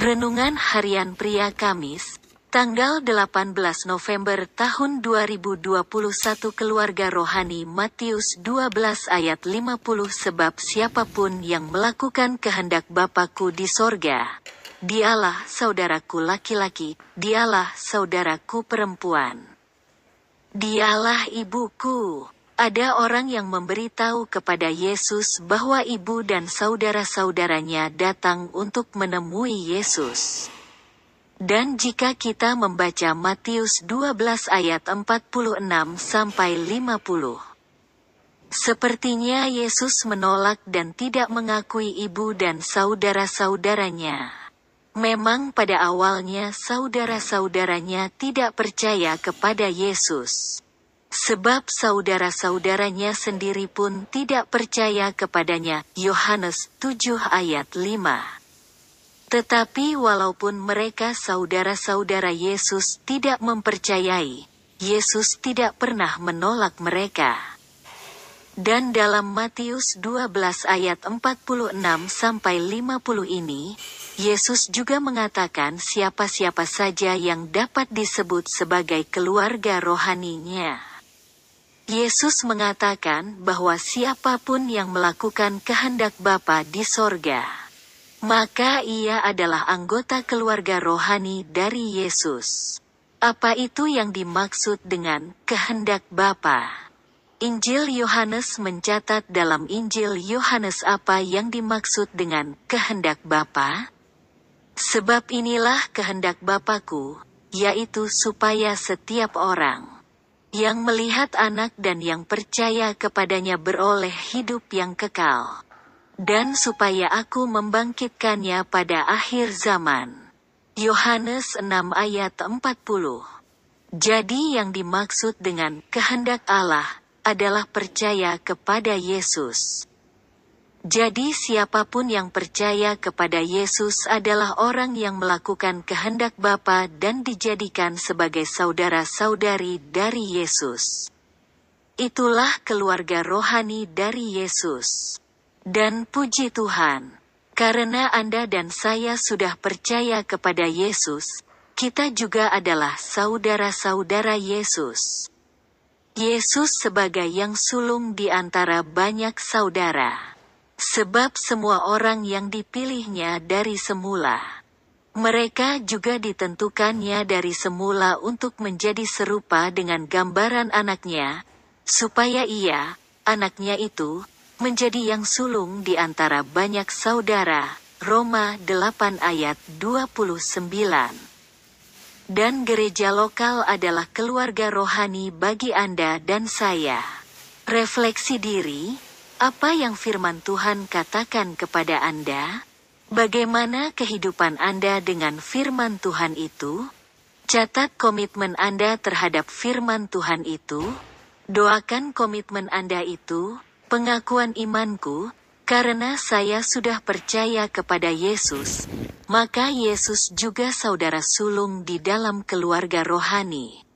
Renungan Harian Pria Kamis, tanggal 18 November tahun 2021 Keluarga Rohani Matius 12 ayat 50 Sebab siapa pun yang melakukan kehendak Bapakku di sorga, dialah saudaraku laki-laki, dialah saudaraku perempuan. Dialah ibuku. Ada orang yang memberitahu kepada Yesus bahwa ibu dan saudara-saudaranya datang untuk menemui Yesus. Dan jika kita membaca Matius 12 ayat 46 sampai 50, sepertinya Yesus menolak dan tidak mengakui ibu dan saudara-saudaranya. Memang pada awalnya saudara-saudaranya tidak percaya kepada Yesus. Sebab saudara-saudaranya sendiri pun tidak percaya kepadanya. Yohanes 7 ayat 5. Tetapi walaupun mereka saudara-saudara Yesus tidak mempercayai, Yesus tidak pernah menolak mereka. Dan dalam Matius 12 ayat 46 sampai 50 ini, Yesus juga mengatakan siapa-siapa saja yang dapat disebut sebagai keluarga rohaninya. Yesus mengatakan bahwa siapa pun yang melakukan kehendak Bapa di sorga, maka ia adalah anggota keluarga rohani dari Yesus. Apa itu yang dimaksud dengan kehendak Bapa? Injil Yohanes mencatat dalam Injil Yohanes apa yang dimaksud dengan kehendak Bapa? Sebab inilah kehendak Bapakku, yaitu supaya setiap orang yang melihat anak dan yang percaya kepadanya beroleh hidup yang kekal. Dan supaya aku membangkitkannya pada akhir zaman. Yohanes 6 ayat 40 Jadi yang dimaksud dengan kehendak Allah adalah percaya kepada Yesus. Jadi siapa pun yang percaya kepada Yesus adalah orang yang melakukan kehendak Bapa dan dijadikan sebagai saudara-saudari dari Yesus. Itulah keluarga rohani dari Yesus. Dan puji Tuhan, karena Anda dan saya sudah percaya kepada Yesus, kita juga adalah saudara-saudara Yesus. Yesus sebagai yang sulung di antara banyak saudara. Sebab semua orang yang dipilihnya dari semula. Mereka juga ditentukannya dari semula untuk menjadi serupa dengan gambaran anaknya, supaya ia, anaknya itu, menjadi yang sulung di antara banyak saudara. Roma 8 ayat 29 Dan gereja lokal adalah keluarga rohani bagi Anda dan saya. Refleksi diri, apa yang firman Tuhan katakan kepada Anda? Bagaimana kehidupan Anda dengan firman Tuhan itu? Catat komitmen Anda terhadap firman Tuhan itu. Doakan komitmen Anda itu, pengakuan imanku, karena saya sudah percaya kepada Yesus, maka Yesus juga saudara sulung di dalam keluarga rohani.